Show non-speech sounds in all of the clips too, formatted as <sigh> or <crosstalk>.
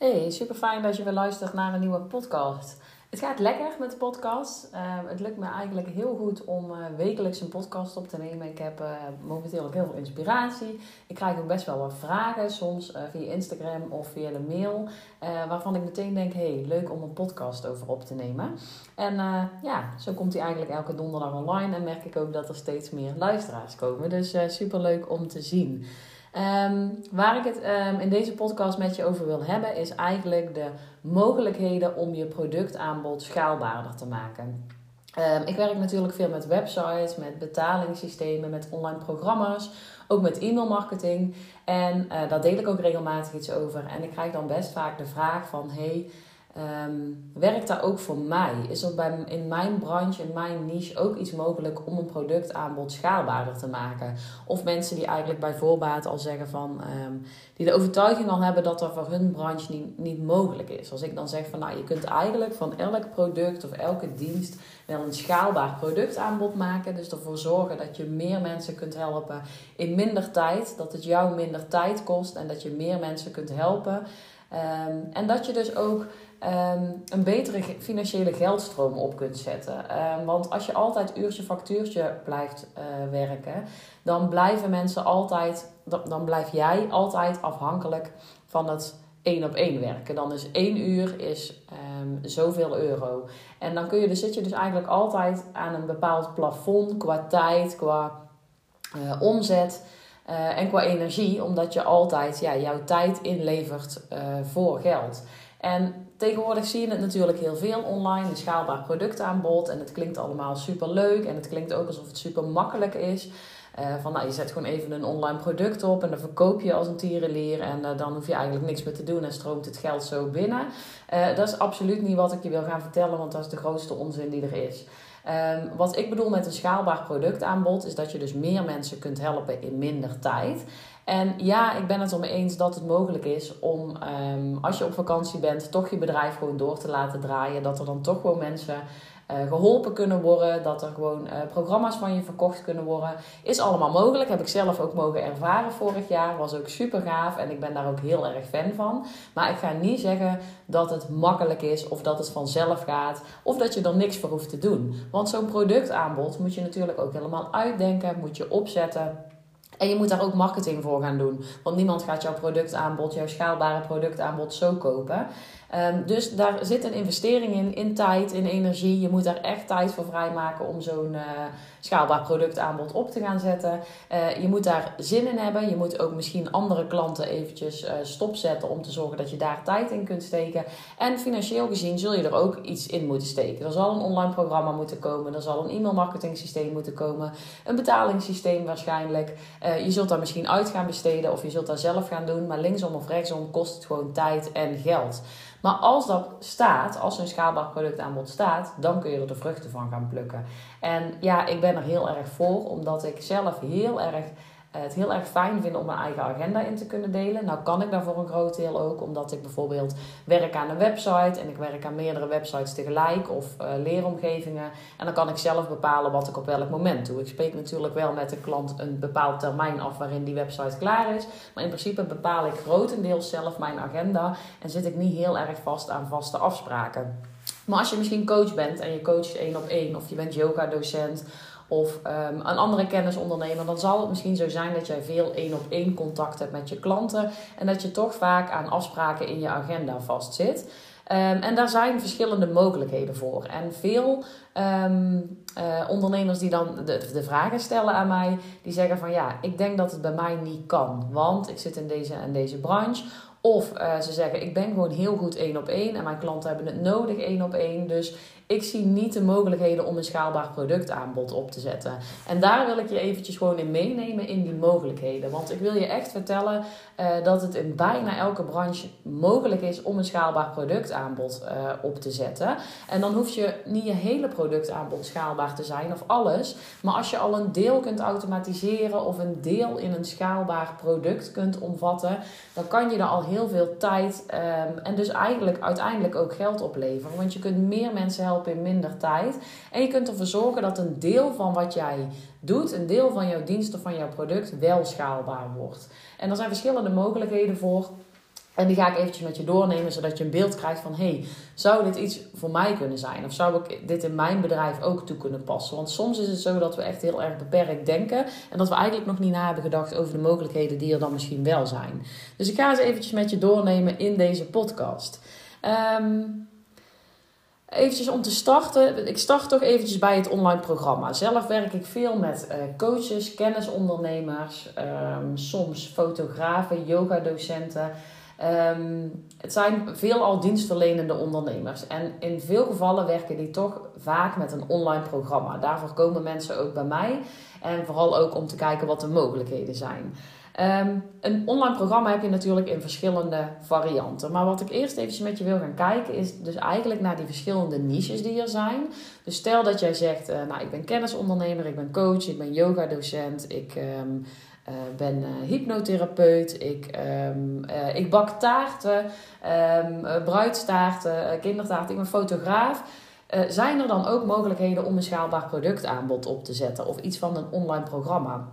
Hey, super fijn dat je weer luistert naar een nieuwe podcast. Het gaat lekker met de podcast. Uh, het lukt me eigenlijk heel goed om uh, wekelijks een podcast op te nemen. Ik heb uh, momenteel ook heel veel inspiratie. Ik krijg ook best wel wat vragen, soms via Instagram of via de mail. waarvan ik meteen denk, hey, leuk om een podcast over op te nemen. En ja, zo komt hij eigenlijk elke donderdag online. En merk ik ook dat er steeds meer luisteraars komen. Dus super leuk om te zien. Um, waar ik het um, in deze podcast met je over wil hebben, is eigenlijk de mogelijkheden om je productaanbod schaalbaarder te maken. Um, ik werk natuurlijk veel met websites, met betalingssystemen, met online programma's, ook met e-mailmarketing. En uh, daar deel ik ook regelmatig iets over. En ik krijg dan best vaak de vraag van: hey, Um, werkt daar ook voor mij? Is er bij, in mijn branche, in mijn niche ook iets mogelijk om een productaanbod schaalbaarder te maken? Of mensen die eigenlijk bij voorbaat al zeggen van, um, die de overtuiging al hebben dat dat voor hun branche niet, niet mogelijk is. Als ik dan zeg van, nou je kunt eigenlijk van elk product of elke dienst wel een schaalbaar productaanbod maken. Dus ervoor zorgen dat je meer mensen kunt helpen in minder tijd. Dat het jou minder tijd kost en dat je meer mensen kunt helpen. Um, en dat je dus ook um, een betere financiële geldstroom op kunt zetten. Um, want als je altijd uurtje factuurtje blijft uh, werken, dan blijven mensen altijd, dan blijf jij altijd afhankelijk van het één op één werken. Dan is één uur is um, zoveel euro. En dan kun je, zit je dus eigenlijk altijd aan een bepaald plafond qua tijd, qua uh, omzet. Uh, en qua energie, omdat je altijd ja, jouw tijd inlevert voor geld. En tegenwoordig zie je het natuurlijk heel veel online, een schaalbaar productaanbod. En het klinkt allemaal super leuk en het klinkt ook alsof het super makkelijk is. Uh, van nou, je zet gewoon even een online product op en dan verkoop je als een tierenlier. En uh, dan hoef je eigenlijk niks meer te doen en stroomt het geld zo binnen. Uh, dat is absoluut niet wat ik je wil gaan vertellen, want dat is de grootste onzin die er is. Um, wat ik bedoel met een schaalbaar productaanbod is dat je dus meer mensen kunt helpen in minder tijd. En ja, ik ben het ermee eens dat het mogelijk is om, um, als je op vakantie bent, toch je bedrijf gewoon door te laten draaien. Dat er dan toch gewoon mensen uh, geholpen kunnen worden. Dat er gewoon uh, programma's van je verkocht kunnen worden. Is allemaal mogelijk. Heb ik zelf ook mogen ervaren vorig jaar. Was ook super gaaf en ik ben daar ook heel erg fan van. Maar ik ga niet zeggen dat het makkelijk is of dat het vanzelf gaat. Of dat je er niks voor hoeft te doen. Want zo'n productaanbod moet je natuurlijk ook helemaal uitdenken. Moet je opzetten. En je moet daar ook marketing voor gaan doen. Want niemand gaat jouw productaanbod, jouw schaalbare productaanbod zo kopen. Um, dus daar zit een investering in, in tijd, in energie. Je moet daar echt tijd voor vrijmaken om zo'n uh, schaalbaar productaanbod op te gaan zetten. Uh, je moet daar zin in hebben. Je moet ook misschien andere klanten eventjes uh, stopzetten om te zorgen dat je daar tijd in kunt steken. En financieel gezien zul je er ook iets in moeten steken. Er zal een online programma moeten komen. Er zal een e-mailmarketing systeem moeten komen. Een betalingssysteem waarschijnlijk. je zult daar misschien uit gaan besteden of je zult daar zelf gaan doen. Maar linksom of rechtsom kost het gewoon tijd en geld. Maar als dat staat, als een schaalbaar productaanbod staat, dan kun je er de vruchten van gaan plukken. En ja, ik ben er heel erg voor, omdat ik zelf heel erg het heel erg fijn vind om mijn eigen agenda in te kunnen delen. Nou kan ik daar voor een groot deel ook, omdat ik bijvoorbeeld werk aan een website en ik werk aan meerdere websites tegelijk of uh, leeromgevingen. En dan kan ik zelf bepalen wat ik op welk moment doe. Ik spreek natuurlijk wel met de klant een bepaald termijn af waarin die website klaar is. Maar in principe bepaal ik grotendeels zelf mijn agenda en zit ik niet heel erg vast aan vaste afspraken. Maar als je misschien coach bent en je coacht één op één of je bent yoga docent of um, een andere kennisondernemer, dan zal het misschien zo zijn dat jij veel één op één contact hebt met je klanten en dat je toch vaak aan afspraken in je agenda vastzit. Um, en daar zijn verschillende mogelijkheden voor. En veel um, uh, ondernemers die dan de, de vragen stellen aan mij, die zeggen van ja, ik denk dat het bij mij niet kan, want ik zit in deze en deze branche. Of uh, ze zeggen, ik ben gewoon heel goed één op één en mijn klanten hebben het nodig één op één. Dus ik zie niet de mogelijkheden om een schaalbaar productaanbod op te zetten. En daar wil ik je eventjes gewoon in meenemen in die mogelijkheden. Want ik wil je echt vertellen uh, dat het in bijna elke branche mogelijk is om een schaalbaar productaanbod uh, op te zetten. En dan hoef je niet je hele productaanbod schaalbaar te zijn of alles. Maar als je al een deel kunt automatiseren of een deel in een schaalbaar product kunt omvatten, dan kan je er al heel veel tijd um, en dus eigenlijk uiteindelijk ook geld opleveren. Want je kunt meer mensen helpen in minder tijd. En je kunt ervoor zorgen dat een deel van wat jij doet, een deel van jouw dienst of van jouw product, wel schaalbaar wordt. En er zijn verschillende mogelijkheden voor. En die ga ik eventjes met je doornemen, zodat je een beeld krijgt van... hey, zou dit iets voor mij kunnen zijn? Of zou ik dit in mijn bedrijf ook toe kunnen passen? Want soms is het zo dat we echt heel erg beperkt denken... en dat we eigenlijk nog niet na hebben gedacht over de mogelijkheden die er dan misschien wel zijn. Dus ik ga ze eventjes met je doornemen in deze podcast. Um, Eventjes om te starten, ik start toch eventjes bij het online programma. Zelf werk ik veel met uh, coaches, kennisondernemers, um, soms fotografen, yogadocenten. Um, het zijn veelal dienstverlenende ondernemers. En in veel gevallen werken die toch vaak met een online programma. Daarvoor komen mensen ook bij mij. En vooral ook om te kijken wat de mogelijkheden zijn. Um, een online programma heb je natuurlijk in verschillende varianten. Maar wat ik eerst even met je wil gaan kijken, is dus eigenlijk naar die verschillende niches die er zijn. Dus stel dat jij zegt, uh, nou ik ben kennisondernemer, ik ben coach, ik ben yoga docent, ik um, uh, ben uh, hypnotherapeut, ik, um, ik bak taarten, bruidstaarten, kindertaarten, ik ben fotograaf. zijn er dan ook mogelijkheden om een schaalbaar productaanbod op te zetten of iets van een online programma?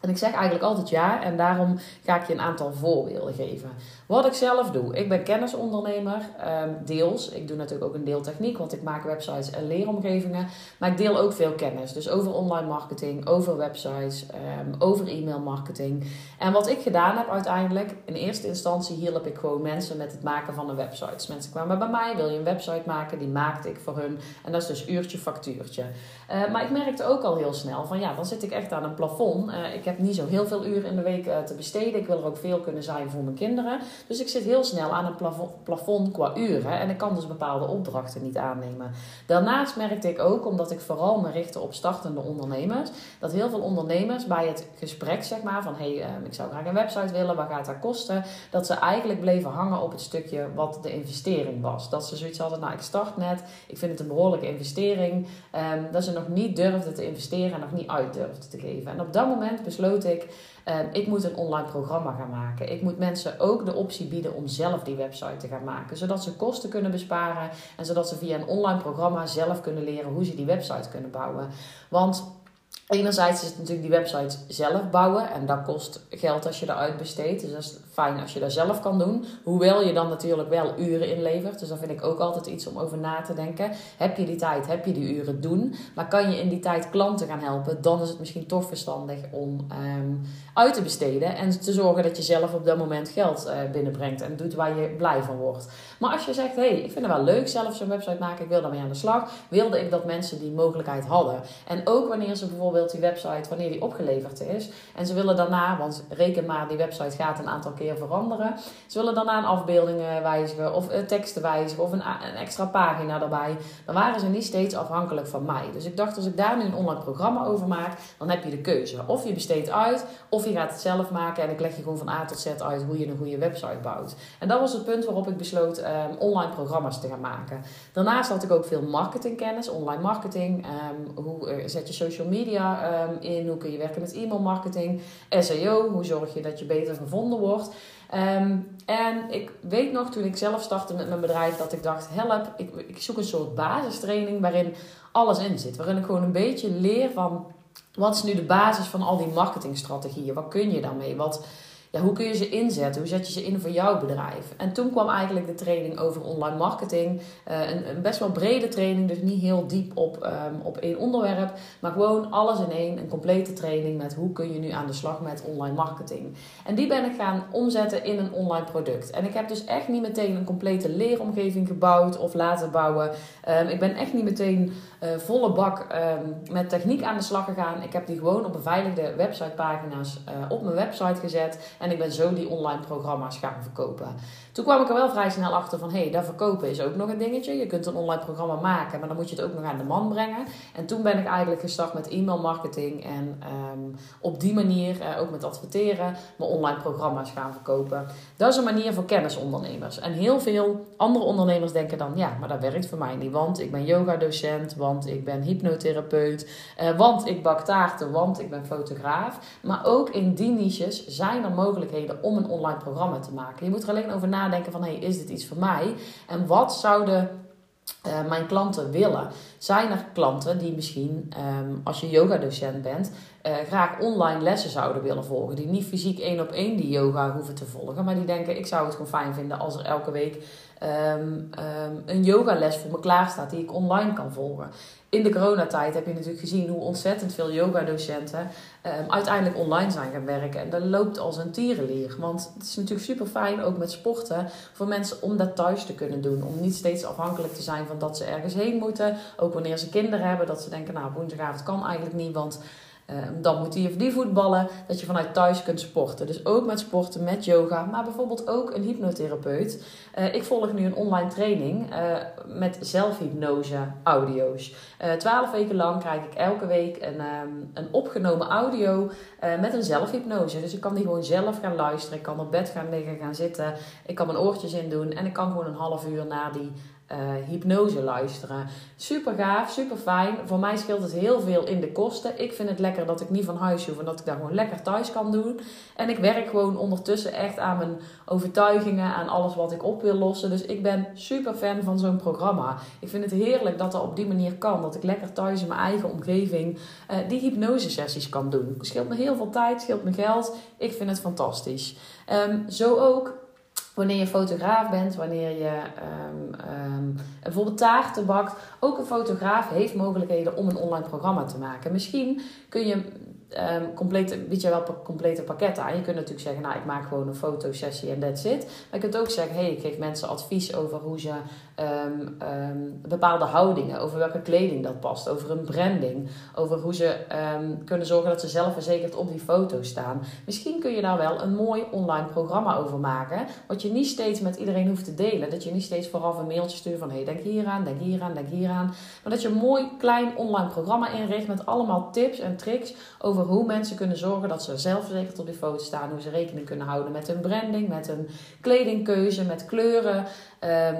En ik zeg eigenlijk altijd ja en daarom ga ik je een aantal voorbeelden geven. Wat ik zelf doe, ik ben kennisondernemer, um, deels. Ik doe natuurlijk ook een deel techniek, want ik maak websites en leeromgevingen. Maar ik deel ook veel kennis, dus over online marketing, over websites, um, over e-mail marketing. En wat ik gedaan heb uiteindelijk, in eerste instantie hielp ik gewoon mensen met het maken van een website. Mensen kwamen bij mij, wil je een website maken? Die maakte ik voor hun. En dat is dus uurtje factuurtje. Uh, maar ik merkte ook al heel snel van ja, dan zit ik echt aan een plafond. Uh, ik heb niet zo heel veel uren in de week uh, te besteden. Ik wil er ook veel kunnen zijn voor mijn kinderen. Dus ik zit heel snel aan een plafond, qua uren. En ik kan dus bepaalde opdrachten niet aannemen. Daarnaast merkte ik ook, omdat ik vooral me richtte op startende ondernemers, dat heel veel ondernemers bij het gesprek, zeg maar, van hé, hey, ehm, ik zou graag een website willen, wat gaat dat kosten? Dat ze eigenlijk bleven hangen op het stukje wat de investering was. Dat ze zoiets hadden, nou ik start net, ik vind het een behoorlijke investering. Um, dat ze nog niet durfden te investeren en nog niet uit durfden te geven. En op dat moment besloot ik, um, ik moet een online programma gaan maken. Ik moet mensen ook de optie bieden om zelf die website te gaan maken. Zodat ze kosten kunnen besparen en zodat ze via een online programma zelf kunnen leren hoe ze die website kunnen bouwen. Want Enerzijds is het natuurlijk die website zelf bouwen en dat kost geld als je eruit besteedt. Dus dat is fijn als je dat zelf kan doen. Hoewel je dan natuurlijk wel uren inlevert. Dus dat vind ik ook altijd iets om over na te denken. Heb je die tijd, heb je die uren doen. Maar kan je in die tijd klanten gaan helpen, dan is het misschien toch verstandig om um, uit te besteden. En te zorgen dat je zelf op dat moment geld uh, binnenbrengt en doet waar je blij van wordt. Maar als je zegt, hé, hey, ik vind het wel leuk zelf zo'n website maken, ik wil daarmee aan de slag. Wilde ik dat mensen die mogelijkheid hadden. En ook wanneer ze bijvoorbeeld die website, wanneer die opgeleverd is. En ze willen daarna, want reken maar, die website gaat een aantal keer veranderen. Ze willen daarna een afbeelding wijzigen of uh, teksten wijzigen of een, extra pagina erbij. Dan waren ze niet steeds afhankelijk van mij. Dus ik dacht, als ik daar nu een online programma over maak, dan heb je de keuze. Of je besteedt uit, of je gaat het zelf maken en ik leg je gewoon van A tot Z uit hoe je een goede website bouwt. En dat was het punt waarop ik besloot um, online programma's te gaan maken. Daarnaast had ik ook veel marketingkennis, online marketing. Um, hoe uh, zet je social media um, in? Hoe kun je werken met e-mail marketing? SEO, hoe zorg je dat je beter gevonden wordt? Um, en ik weet nog toen ik zelf startte met mijn bedrijf dat ik dacht: help, ik, ik zoek een soort basistraining waarin alles in zit. Waarin ik gewoon een beetje leer van wat is nu de basis van al die marketingstrategieën? Wat kun je daarmee? Wat, ja, hoe kun je ze inzetten? Hoe zet je ze in voor jouw bedrijf? En toen kwam eigenlijk de training over online marketing. Uh, een, een, best wel brede training, dus niet heel diep op, um, op één onderwerp. Maar gewoon alles in één. Een complete training met hoe kun je nu aan de slag met online marketing. En die ben ik gaan omzetten in een online product. En ik heb dus echt niet meteen een complete leeromgeving gebouwd of laten bouwen. Um, ik ben echt niet meteen uh, volle bak um, met techniek aan de slag gegaan. Ik heb die gewoon op beveiligde websitepagina's uh, op mijn website gezet. En ik ben zo die online programma's gaan verkopen. Toen kwam ik er wel vrij snel achter van, hé, hey, dat verkopen is ook nog een dingetje. Je kunt een online programma maken, maar dan moet je het ook nog aan de man brengen. En toen ben ik eigenlijk gestart met e-mail marketing en um, op die manier, uh, ook met adverteren, mijn online programma's gaan verkopen. Dat is een manier voor kennisondernemers. En heel veel andere ondernemers denken dan, ja, maar dat werkt voor mij niet, want ik ben yoga docent, want ik ben hypnotherapeut, uh, want ik bak taarten, want ik ben fotograaf. Maar ook in die niches zijn er mogelijkheden om een online programma te maken. Je moet er alleen over nadenken van, hey, is dit iets voor mij? En wat zouden uh, mijn klanten willen. zijn er klanten die misschien, ehm, als je yogadocent bent, uh, graag online lessen zouden willen volgen. Die niet fysiek één op één die yoga hoeven te volgen, maar die denken: ik zou het gewoon fijn vinden als er elke week um, um, een yogales voor me klaar staat die ik online kan volgen. In de coronatijd heb je natuurlijk gezien hoe ontzettend veel yogadocenten um, uiteindelijk online zijn gaan werken. En dat loopt als een tierenlier. Want het is natuurlijk super fijn, ook met sporten, voor mensen om dat thuis te kunnen doen. Om niet steeds afhankelijk te zijn van dat ze ergens heen moeten. Ook wanneer ze kinderen hebben, dat ze denken, nou woensdagavond kan eigenlijk niet, want Ehm, dan moet die of die voetballen. Dat je vanuit thuis kunt sporten. Dus ook met sporten, met yoga. Maar bijvoorbeeld ook een hypnotherapeut. Uh, ik volg nu een online training uh, met zelfhypnose audio's. Uh, twaalf weken lang krijg ik elke week een, um, een opgenomen audio met een zelfhypnose. Dus ik kan die gewoon zelf gaan luisteren. Ik kan op bed gaan liggen, gaan zitten. Ik kan mijn oortjes in doen. En ik kan gewoon een half uur naar die uh, hypnose luisteren. Super gaaf, super fijn. Voor mij scheelt het heel veel in de kosten. Ik vind het lekker dat ik niet van huis hoef en dat ik daar gewoon lekker thuis kan doen. En ik werk gewoon ondertussen echt aan mijn overtuigingen, aan alles wat ik op wil lossen. Dus ik ben super fan van zo'n programma. Ik vind het heerlijk dat dat op die manier kan. Dat ik lekker thuis in mijn eigen omgeving uh, die hypnose sessies kan doen. Scheelt me heel veel tijd, scheelt me geld. Ik vind het fantastisch. Um, zo ook wanneer je fotograaf bent, wanneer je um, um, bijvoorbeeld taarten bakt. Ook een fotograaf heeft mogelijkheden om een online programma te maken. Misschien kun je um, complete, bied je wel complete pakketten aan. Je kunt natuurlijk zeggen, nou ik maak gewoon een fotosessie en that's it. Maar je kunt ook zeggen, hey, ik geef mensen advies over hoe ze um, um, bepaalde houdingen, over welke kleding dat past, over een branding, over hoe ze kunnen zorgen dat ze zelfverzekerd op die foto staan. Misschien kun je daar wel een mooi online programma over maken, wat je niet steeds met iedereen hoeft te delen. Dat je niet steeds vooraf een mailtje stuurt van, hey, denk hier aan, denk hier aan, denk hier aan. Maar dat je een mooi klein online programma inricht met allemaal tips en tricks over hoe mensen kunnen zorgen dat ze zelfverzekerd op die foto staan. Hoe ze rekening kunnen houden met hun branding, met hun kledingkeuze, met kleuren.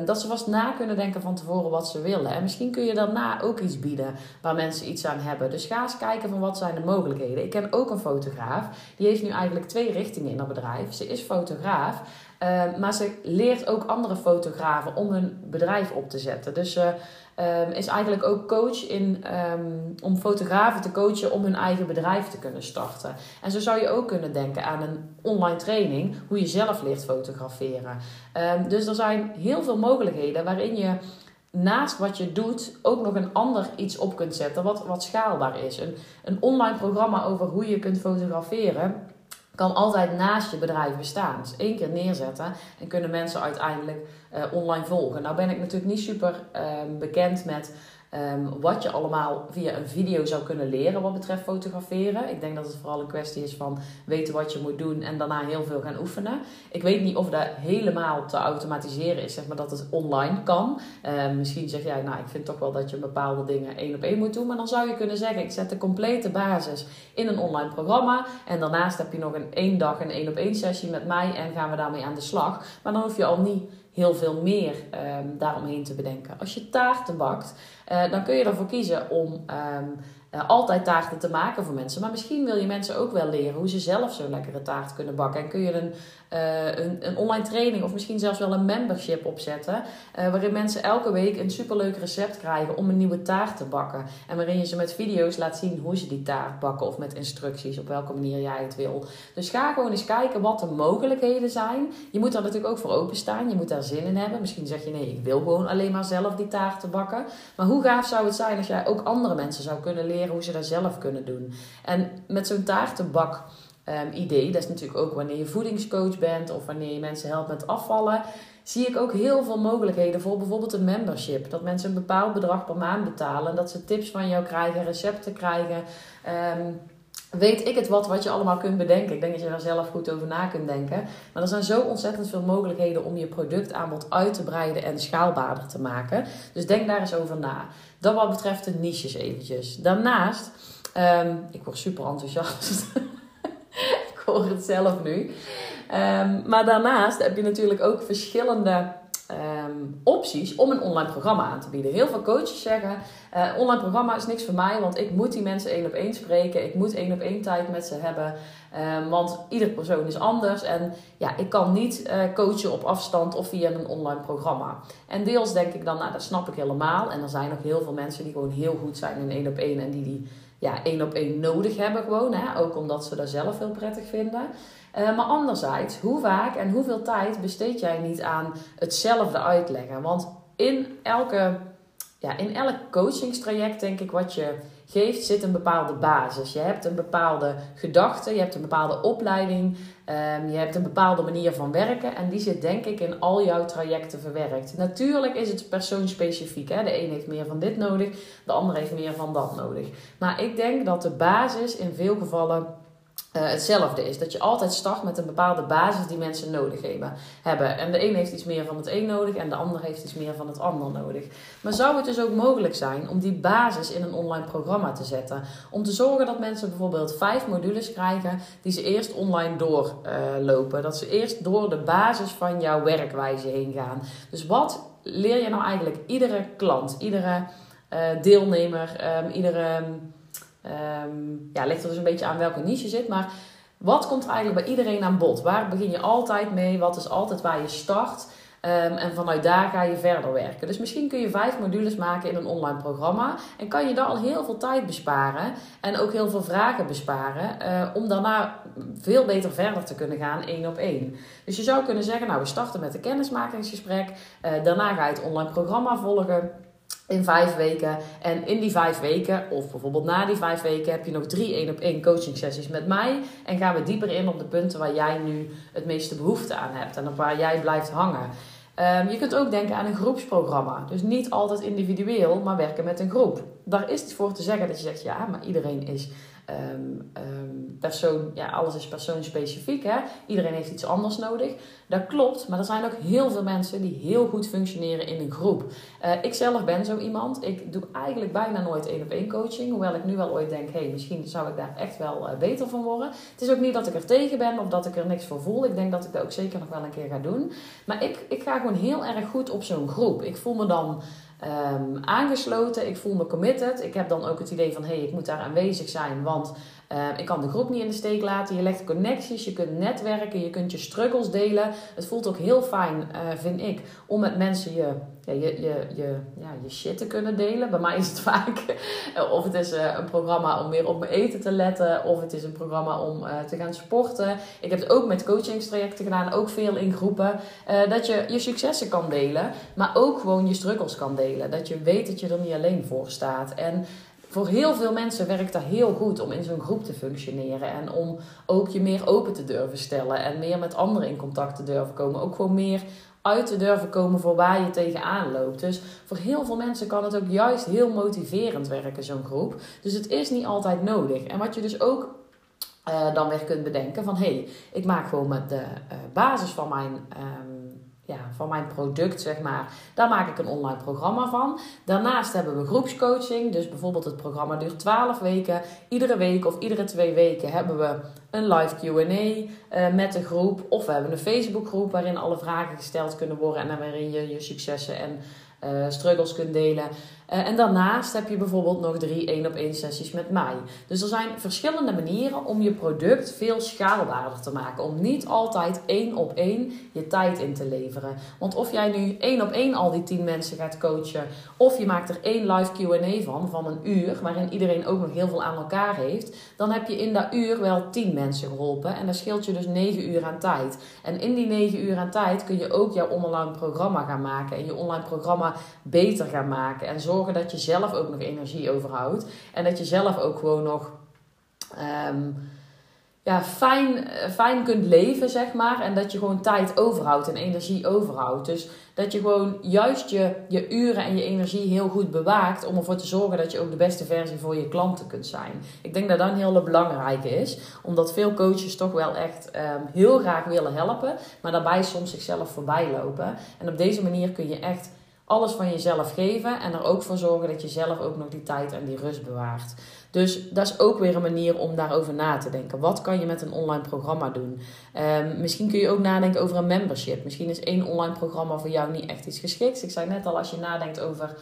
Dat ze vast na kunnen denken van tevoren wat ze willen. En misschien kun je daarna ook iets bieden waar mensen iets aan hebben. Dus ga eens kijken van wat zijn de mogelijkheden. Ik ken ook een fotograaf. Die heeft nu eigenlijk twee richtingen in haar bedrijf. Ze is fotograaf. Um, maar ze leert ook andere fotografen om hun bedrijf op te zetten. Dus ze um, is eigenlijk ook coach in, um, om fotografen te coachen om hun eigen bedrijf te kunnen starten. En zo zou je ook kunnen denken aan een online training, hoe je zelf leert fotograferen. Um, dus er zijn heel veel mogelijkheden waarin je naast wat je doet ook nog een ander iets op kunt zetten wat, wat schaalbaar is. Een, een online programma over hoe je kunt fotograferen kan altijd naast je bedrijf bestaan. Dus één keer neerzetten en kunnen mensen uiteindelijk uh, online volgen. Nou ben ik natuurlijk niet super uh, bekend met Um, wat je allemaal via een video zou kunnen leren wat betreft fotograferen. Ik denk dat het vooral een kwestie is van weten wat je moet doen en daarna heel veel gaan oefenen. Ik weet niet of dat helemaal te automatiseren is, zeg maar dat het online kan. Um, misschien zeg jij, nou ik vind toch wel dat je bepaalde dingen één op één moet doen. Maar dan zou je kunnen zeggen, ik zet de complete basis in een online programma. En daarnaast heb je nog een één dag een één op één sessie met mij en gaan we daarmee aan de slag. Maar dan hoef je al niet heel veel meer um, daaromheen te bedenken. Als je taarten bakt, uh, dan kun je ervoor kiezen om um, uh, altijd taarten te maken voor mensen. Maar misschien wil je mensen ook wel leren hoe ze zelf zo'n lekkere taart kunnen bakken. En kun je een, uh, een, een, online training of misschien zelfs wel een membership opzetten. Uh, waarin mensen elke week een superleuk recept krijgen om een nieuwe taart te bakken. En waarin je ze met video's laat zien hoe ze die taart bakken. Of met instructies op welke manier jij het wil. Dus ga gewoon eens kijken wat de mogelijkheden zijn. Je moet daar natuurlijk ook voor openstaan. Je moet daar zin in hebben. Misschien zeg je nee, ik wil gewoon alleen maar zelf die taart te bakken. Maar hoe gaaf zou het zijn als jij ook andere mensen zou kunnen leren hoe ze dat zelf kunnen doen. En met zo'n taartenbak um, idee, dat is natuurlijk ook wanneer je voedingscoach bent of wanneer je mensen helpt met afvallen, zie ik ook heel veel mogelijkheden voor bijvoorbeeld een membership. Dat mensen een bepaald bedrag per maand betalen en dat ze tips van jou krijgen, recepten krijgen. Um, weet ik het wat, wat je allemaal kunt bedenken. Ik denk dat je daar zelf goed over na kunt denken. Maar er zijn zo ontzettend veel mogelijkheden om je productaanbod uit te breiden en schaalbaarder te maken. Dus denk daar eens over na. Dat wat betreft de niches eventjes. Daarnaast, um, ik word super enthousiast. <laughs> hoor het zelf nu. Um, maar daarnaast heb je natuurlijk ook verschillende ehm, opties om een online programma aan te bieden. Heel veel coaches zeggen: uh, online programma is niks voor mij, want ik moet die mensen één op één spreken. Ik moet één op één tijd met ze hebben. Um, want ieder persoon is anders en ja, ik kan niet uh, coachen op afstand of via een online programma. En deels denk ik dan, nou dat snap ik helemaal. En er zijn ook heel veel mensen die gewoon heel goed zijn in één op één en die die ja, één op één nodig hebben gewoon. Hè? Ook omdat ze dat zelf heel prettig vinden. Uh, maar anderzijds, hoe vaak en hoeveel tijd besteed jij niet aan hetzelfde uitleggen? Want in, elke, ja, in elk coachingstraject, denk ik, wat je geeft, zit een bepaalde basis. Je hebt een bepaalde gedachte, je hebt een bepaalde opleiding, um, je hebt een bepaalde manier van werken. En die zit, denk ik, in al jouw trajecten verwerkt. Natuurlijk is het persoonsspecifiek. Hè? De een heeft meer van dit nodig, de ander heeft meer van dat nodig. Maar ik denk dat de basis in veel gevallen uh, hetzelfde is. Dat je altijd start met een bepaalde basis die mensen nodig hebben. En de een heeft iets meer van het een nodig en de ander heeft iets meer van het ander nodig. Maar zou het dus ook mogelijk zijn om die basis in een online programma te zetten? Om te zorgen dat mensen bijvoorbeeld vijf modules krijgen die ze eerst online doorlopen. Dat ze eerst door de basis van jouw werkwijze heen gaan. Dus wat leer je nou eigenlijk iedere klant, iedere uh, deelnemer, um, iedere ja, ligt er dus een beetje aan welke niche je zit. Maar wat komt eigenlijk bij iedereen aan bod? Waar begin je altijd mee? Wat is altijd waar je start? Um, en vanuit daar ga je verder werken. Dus misschien kun je vijf modules maken in een online programma. En kan je daar al heel veel tijd besparen. En ook heel veel vragen besparen. Uh, om daarna veel beter verder te kunnen gaan één op één. Dus je zou kunnen zeggen, nou we starten met een kennismakingsgesprek. Uh, daarna ga je het online programma volgen in vijf weken. En in die vijf weken, of bijvoorbeeld na die vijf weken, heb je nog drie één op één coaching sessies met mij. En gaan we dieper in op de punten waar jij nu het meeste behoefte aan hebt en op waar jij blijft hangen. Um, je kunt ook denken aan een groepsprogramma. Dus niet altijd individueel, maar werken met een groep. Daar is het voor te zeggen dat je zegt, ja, maar iedereen is um, um, persoon, ja, alles is persoonspecifiek. Hè? Iedereen heeft iets anders nodig. Dat klopt, maar er zijn ook heel veel mensen die heel goed functioneren in een groep. Uh, ik zelf ben zo iemand. Ik doe eigenlijk bijna nooit één op één coaching. Hoewel ik nu wel ooit denk, hey, misschien zou ik daar echt wel uh, beter van worden. Het is ook niet dat ik er tegen ben of dat ik er niks voor voel. Ik denk dat ik dat ook zeker nog wel een keer ga doen. Maar ik, ik ga gewoon heel erg goed op zo'n groep. Ik voel me dan um, aangesloten. Ik voel me committed. Ik heb dan ook het idee van hé, hey, ik moet daar aanwezig zijn, want uh, ik kan de groep niet in de steek laten. Je legt connecties, je kunt netwerken, je kunt je struggles delen. Het voelt ook heel fijn, uh, vind ik, om met mensen je, je, je, je, ja, je shit te kunnen delen. Bij mij is het <laughs> vaak, uh, of het is een programma om meer op mijn eten te letten, of het is een programma om te gaan sporten. Ik heb het ook met coachingstrajecten gedaan, ook veel in groepen. dat je je successen kan delen, maar ook gewoon je struggles kan delen. Dat je weet dat je er niet alleen voor staat. En voor heel veel mensen werkt dat heel goed om in zo'n groep te functioneren. En om ook je meer open te durven stellen. En meer met anderen in contact te durven komen. Ook gewoon meer uit te durven komen voor waar je tegenaan loopt. Dus voor heel veel mensen kan het ook juist heel motiverend werken, zo'n groep. Dus het is niet altijd nodig. En wat je dus ook uh, dan weer kunt bedenken van... hé, hey, ik maak gewoon met de uh, basis van mijn... Um, ja, van mijn product, zeg maar. Daar maak ik een online programma van. Daarnaast hebben we groepscoaching. Dus bijvoorbeeld het programma duurt 12 weken. Iedere week of iedere twee weken hebben we een live QA uh, met de groep. Of we hebben een Facebookgroep waarin alle vragen gesteld kunnen worden. En waarin je je successen en uh, struggles kunt delen. Uh, en daarnaast heb je bijvoorbeeld nog drie één op één sessies met mij. Dus er zijn verschillende manieren om je product veel schaalbaarder te maken. Om niet altijd één op één je tijd in te leveren. Want of jij nu één op één al die tien mensen gaat coachen, of je maakt er één live QA van, van een uur, waarin iedereen ook nog heel veel aan elkaar heeft, dan heb je in dat uur wel tien mensen geholpen. En dan scheelt je dus negen uur aan tijd. En in die negen uur aan tijd kun je ook jouw online programma gaan maken. En je online programma beter gaan maken. En zorgen dat je zelf ook nog energie overhoudt. En dat je zelf ook gewoon nog. Um, fijn, fijn kunt leven, zeg maar. En dat je gewoon tijd overhoudt en energie overhoudt. Dus dat je gewoon juist je, je uren en je energie heel goed bewaakt. Om ervoor te zorgen dat je ook de beste versie voor je klanten kunt zijn. Ik denk dat dat een hele belangrijke is. Omdat veel coaches toch wel echt um, heel graag willen helpen. Maar daarbij soms zichzelf voorbij lopen. En op deze manier kun je echt alles van jezelf geven en er ook voor zorgen dat je zelf ook nog die tijd en die rust bewaart. Dus dat is ook weer een manier om daarover na te denken. Wat kan je met een online programma doen? Um, misschien kun je ook nadenken over een membership. Misschien is één online programma voor jou niet echt iets geschikt. Ik zei net al, als je nadenkt over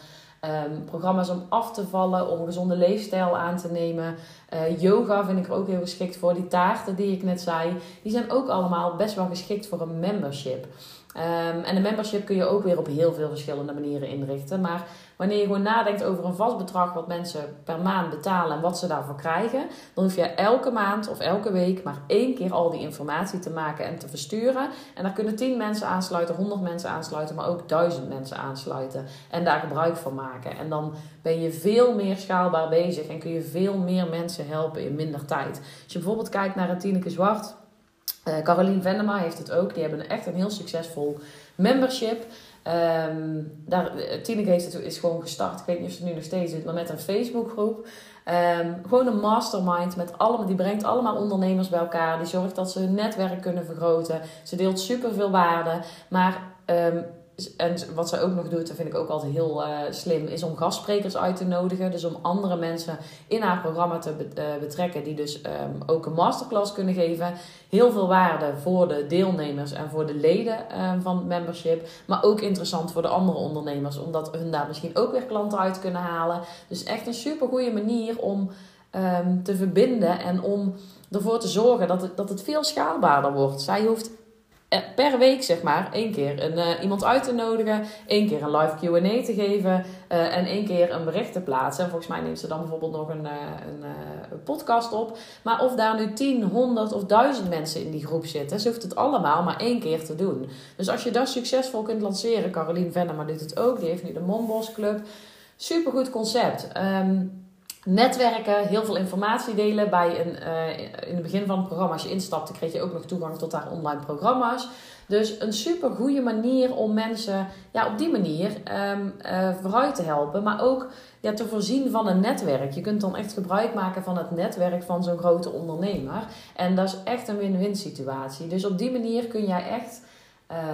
um, programma's om af te vallen, om een gezonde leefstijl aan te nemen. Uh, yoga vind ik ook heel geschikt voor. Die taarten die ik net zei, die zijn ook allemaal best wel geschikt voor een membership. Um, en een membership kun je ook weer op heel veel verschillende manieren inrichten. Maar wanneer je gewoon nadenkt over een vast bedrag wat mensen per maand betalen en wat ze daarvoor krijgen, dan hoef je elke maand of elke week maar één keer al die informatie te maken en te versturen. En daar kunnen 10 mensen aansluiten, 100 mensen aansluiten, maar ook 1000 mensen aansluiten en daar gebruik van maken. En dan ben je veel meer schaalbaar bezig en kun je veel meer mensen helpen in minder tijd. Als je bijvoorbeeld kijkt naar een Tineke Zwart. Uh, Caroline Venema heeft het ook. Die hebben echt een heel succesvol membership. Um, daar, eh, het, is gewoon gestart. Ik weet niet of ze nu nog steeds doet, maar met een Facebookgroep. Um, gewoon een mastermind met allemaal, die brengt allemaal ondernemers bij elkaar. Die zorgt dat ze hun netwerk kunnen vergroten. Ze deelt super veel waarde. Maar um, en wat zij ook nog doet, dat vind ik ook altijd heel uh, slim, is om gastsprekers uit te nodigen. Dus om andere mensen in haar programma te uh, betrekken, die dus um, ook een masterclass kunnen geven. Heel veel waarde voor de deelnemers en voor de leden um, van membership. Maar ook interessant voor de andere ondernemers, omdat hun daar misschien ook weer klanten uit kunnen halen. Dus echt een super goede manier om um, te verbinden en om ervoor te zorgen dat het, dat het veel schaalbaarder wordt. Zij hoeft eh, per week zeg maar één keer een, uh, iemand uit te nodigen, één keer een live Q&A te geven uh, en één keer een bericht te plaatsen. En volgens mij neemt ze dan bijvoorbeeld nog een, een, podcast op. Maar of daar nu 10, 100 of 1000 mensen in die groep zitten, ze hoeft het allemaal maar één keer te doen. Dus als je dat succesvol kunt lanceren, Caroline Venema doet het ook, die heeft nu de Monbos Club. Supergoed concept. Um, netwerken, heel veel informatie delen. Bij een, uh, in het begin van het programma, als je instapte, kreeg je ook nog toegang tot haar online programma's. Dus een super goede manier om mensen ja, op die manier um, vooruit te helpen. Maar ook ja, te voorzien van een netwerk. Je kunt dan echt gebruik maken van het netwerk van zo'n grote ondernemer. En dat is echt een win-win situatie. Dus op die manier kun jij echt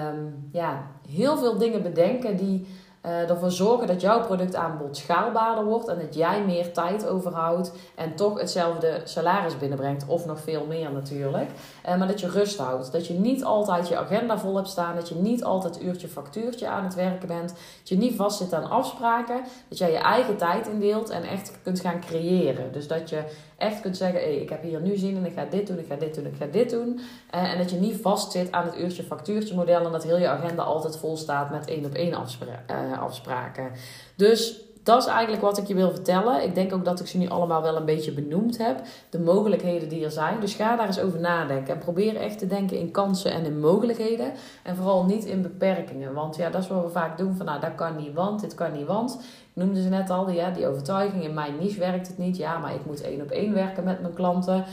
um, ja, heel veel dingen bedenken die uh, ervoor zorgen dat jouw productaanbod schaalbaarder wordt en dat jij meer tijd overhoudt en toch hetzelfde salaris binnenbrengt, of nog veel meer natuurlijk. Uh, maar dat je rust houdt. Dat je niet altijd je agenda vol hebt staan, dat je niet altijd uurtje factuurtje aan het werken bent, dat je niet vastzit aan afspraken, dat jij je eigen tijd indeelt en echt kunt gaan creëren. Dus dat je echt kunt zeggen: ik heb hier nu zin in, ik ga dit doen, ik ga dit doen, ik ga dit doen. Uh, en dat je niet vastzit aan het uurtje factuurtje model en dat heel je agenda altijd vol staat met één op één uh, afspraken. Dus dat is eigenlijk wat ik je wil vertellen. Ik denk ook dat ik ze nu allemaal wel een beetje benoemd heb. De mogelijkheden die er zijn. Dus ga daar eens over nadenken. En probeer echt te denken in kansen en in mogelijkheden. En vooral niet in beperkingen. Want ja, dat is wat we vaak doen. Van nou, dat kan niet, want dit kan niet, want. Ik noemde ze net al, ja, die overtuiging. In mijn niche werkt het niet. Ja, maar ik moet één op één werken met mijn klanten.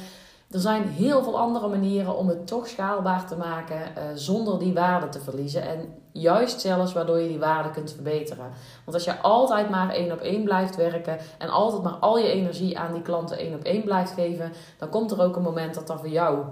Er zijn heel veel andere manieren om het toch schaalbaar te maken uh, zonder die waarde te verliezen. En juist zelfs waardoor je die waarde kunt verbeteren. Want als je altijd maar één op één blijft werken en altijd maar al je energie aan die klanten één op één blijft geven, dan komt er ook een moment dat dat voor jou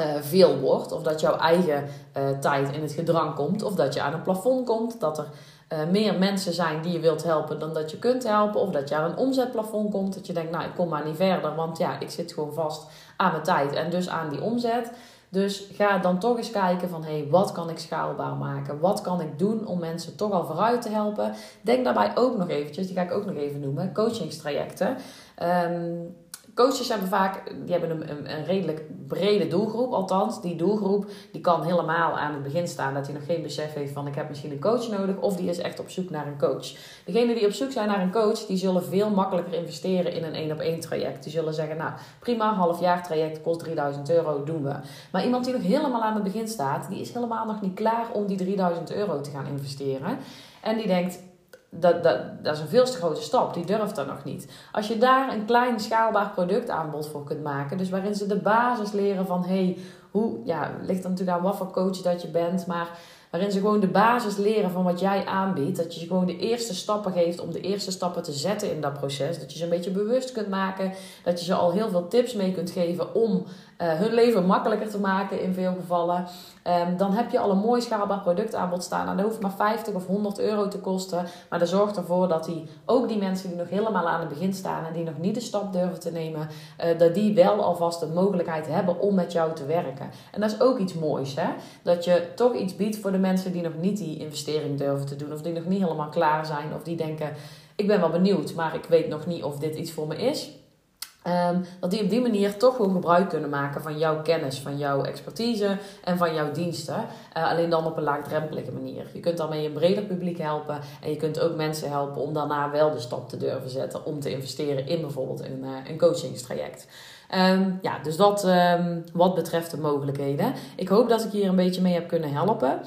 uh, veel wordt. Of dat jouw eigen uh, tijd in het gedrang komt. Of dat je aan een plafond komt. Dat er uh, meer mensen zijn die je wilt helpen dan dat je kunt helpen. Of dat je aan een omzetplafond komt. Dat je denkt, nou ik kom maar niet verder. Want ja, ik zit gewoon vast aan mijn tijd en dus aan die omzet. Dus ga dan toch eens kijken van, hé, hey, wat kan ik schaalbaar maken? Wat kan ik doen om mensen toch al vooruit te helpen? Denk daarbij ook nog eventjes, die ga ik ook nog even noemen, coachingstrajecten. Um, Coaches hebben vaak die hebben een, een, een, redelijk brede doelgroep. Althans, die doelgroep die kan helemaal aan het begin staan dat hij nog geen besef heeft van ik heb misschien een coach nodig. Of die is echt op zoek naar een coach. Degenen die op zoek zijn naar een coach, die zullen veel makkelijker investeren in een één op één traject. Die zullen zeggen, nou prima, half jaar traject kost 3000 euro, doen we. Maar iemand die nog helemaal aan het begin staat, die is helemaal nog niet klaar om die 3000 euro te gaan investeren. En die denkt, dat, dat, dat is een veel te grote stap. Die durft dat nog niet. Als je daar een klein schaalbaar productaanbod voor kunt maken, dus waarin ze de basis leren van hey, hoe, ja, ligt er natuurlijk aan wat voor coach dat je bent, maar waarin ze gewoon de basis leren van wat jij aanbiedt. Dat je ze gewoon de eerste stappen geeft om de eerste stappen te zetten in dat proces. Dat je ze een beetje bewust kunt maken. Dat je ze al heel veel tips mee kunt geven om hun leven makkelijker te maken in veel gevallen. Ehm, dan heb je al een mooi schaalbaar productaanbod staan. En dat hoeft maar 50 of 100 euro te kosten. Maar dat zorgt ervoor dat die, ook die mensen die nog helemaal aan het begin staan en die nog niet de stap durven te nemen, uh, dat die wel alvast de mogelijkheid hebben om met jou te werken. En dat is ook iets moois, hè? Dat je toch iets biedt voor de mensen die nog niet die investering durven te doen, of die nog niet helemaal klaar zijn, of die denken: ik ben wel benieuwd, maar ik weet nog niet of dit iets voor me is. Um, dat die op die manier toch gewoon gebruik kunnen maken van jouw kennis, van jouw expertise en van jouw diensten. Uh, alleen dan op een laagdrempelige manier. Je kunt daarmee een breder publiek helpen. En je kunt ook mensen helpen om daarna wel de stap te durven zetten om te investeren in bijvoorbeeld een, uh, een coachingstraject. Um, ja, dus dat um, wat betreft de mogelijkheden. Ik hoop dat ik hier een beetje mee heb kunnen helpen.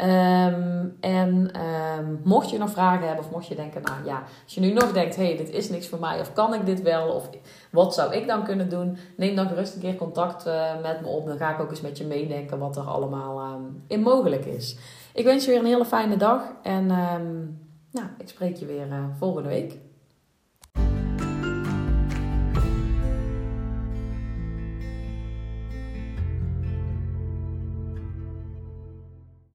Um, en um, mocht je nog vragen hebben of mocht je denken, nou ja, als je nu nog denkt, hé, hey, dit is niks voor mij of kan ik dit wel of wat zou ik dan kunnen doen, neem dan gerust een keer contact uh, met me op. Dan ga ik ook eens met je meedenken wat er allemaal um, in mogelijk is. Ik wens je weer een hele fijne dag en nou, ik spreek je weer uh, volgende week.